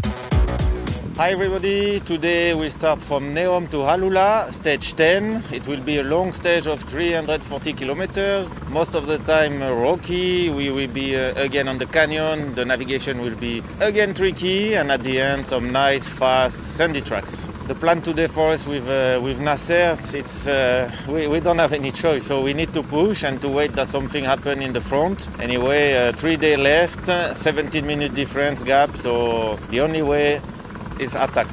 Bye. Hi everybody, today we start from Neom to AlUla, stage 10. It will be a long stage of 340 kilometers, most of the time uh, rocky. We will be uh, again on the canyon, the navigation will be again tricky, and at the end some nice, fast, sandy tracks. The plan today for us with, uh, with Nasser, it's, uh, we, we don't have any choice, so we need to push and to wait that something happen in the front. Anyway, uh, three day left, 17 minute difference gap, so the only way is attack.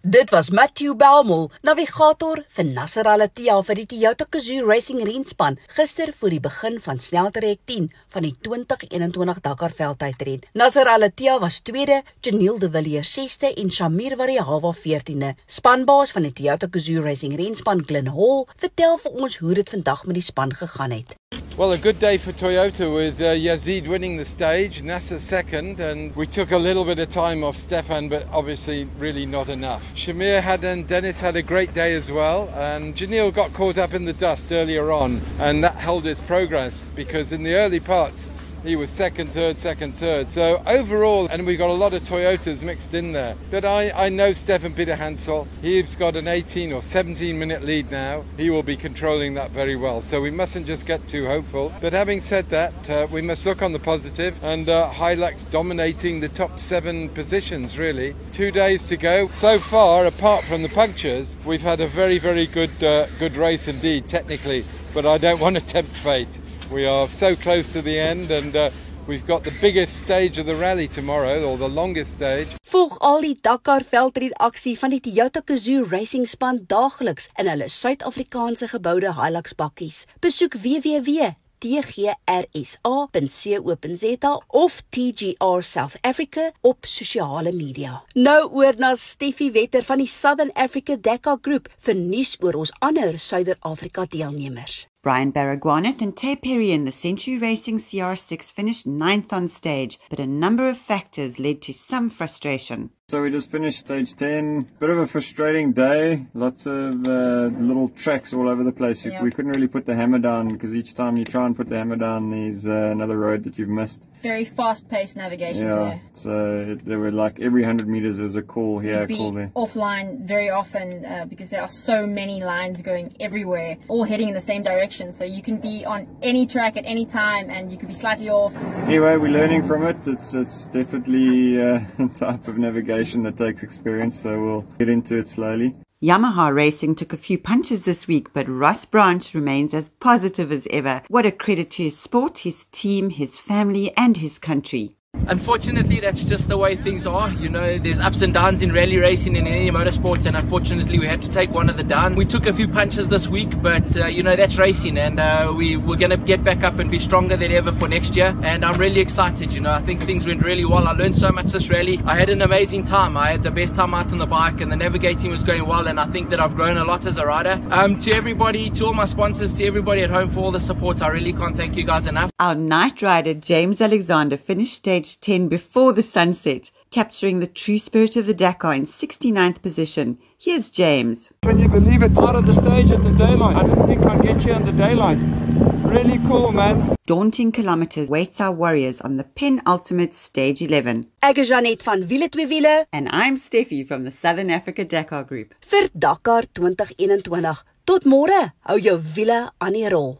Dit was Matthew Belmol, navigator vir Nasser Al-Attiyah vir die Toyota Gazoo Racing reenspan, gister voor die begin van sneltrek 10 van die 2021 Dakar veldtydren. Nasser Al-Attiyah was tweede, Janiel de Villiers sesde en Shamir Variawa 14de. Spanbaas van die Toyota Gazoo Racing reenspan, Glenn Hall, vertel vir ons hoe dit vandag met die span gegaan het. Well, a good day for Toyota with uh, Yazid winning the stage, Nasser second, and we took a little bit of time off Stefan, but obviously really not enough. Shameer had and Dennis had a great day as well, and Giniel got caught up in the dust earlier on, and that held his progress because in the early parts he was second, third, second, third. So overall, and we've got a lot of Toyotas mixed in there. But I, I know Stéphane Peterhansel. He's got an 18 or 17 minute lead now. He will be controlling that very well. So we mustn't just get too hopeful. But having said that, uh, we must look on the positive and uh, Hilux dominating the top seven positions really. Two days to go. So far, apart from the punctures, we've had a very, very good, uh, good race indeed, technically. But I don't want to tempt fate. We are so close to the end and uh, we've got the biggest stage of the rally tomorrow or the longest stage. Volg al die Dakar veldrit aksie van die Toyota Gazoo Racing span daagliks in hulle Suid-Afrikaanse geboude Hilux bakkies. Besoek www tgrsa.co.za of TGR South Africa op sosiale media. Nou oor na Steffi Wetter van die Southern Africa Dakar Group vir nuus oor ons ander Suider-Afrika deelnemers. Brian Baragwanath and Taye Perry in the Century Racing CR6 finished ninth on stage, but a number of factors led to some frustration. So we just finished stage 10. Bit of a frustrating day. Lots of uh, little tracks all over the place. Yeah. We couldn't really put the hammer down because each time you try and put the hammer down, there's uh, another road that you've missed. Very fast-paced navigation yeah. there. So there were like every 100 meters there was a call here, a call there. offline very often uh, because there are so many lines going everywhere, all heading in the same direction. So you can be on any track at any time and you could be slightly off. Anyway, we're learning from it. It's, it's definitely uh, a type of navigation that takes experience, so we'll get into it slowly. Yamaha Racing took a few punches this week, but Ross Branch remains as positive as ever. What a credit to his sport, his team, his family, and his country. Unfortunately, that's just the way things are. You know, there's ups and downs in rally racing and in any motorsport, and unfortunately, we had to take one of the downs. We took a few punches this week, but uh, you know, that's racing, and uh, we, we're going to get back up and be stronger than ever for next year. And I'm really excited. You know, I think things went really well. I learned so much this rally. I had an amazing time. I had the best time out on the bike, and the navigating was going well, and I think that I've grown a lot as a rider. Um, to everybody, to all my sponsors, to everybody at home for all the support, I really can't thank you guys enough. Our night rider, James Alexander, finished stage 10 before the sunset, capturing the true spirit of the Dakar in 69th position. Here's James. Can you believe it? Out of the stage at the daylight. I didn't think I'd get here in the daylight. Really cool, man. Daunting kilometers waits our warriors on the penultimate stage 11. Ek is Janet van Wiele twee wiele and I'm Steffi from the Southern Africa Dakar Group. Vir Dakar 2021. Tot môre. Hou jou wiele aan die rol.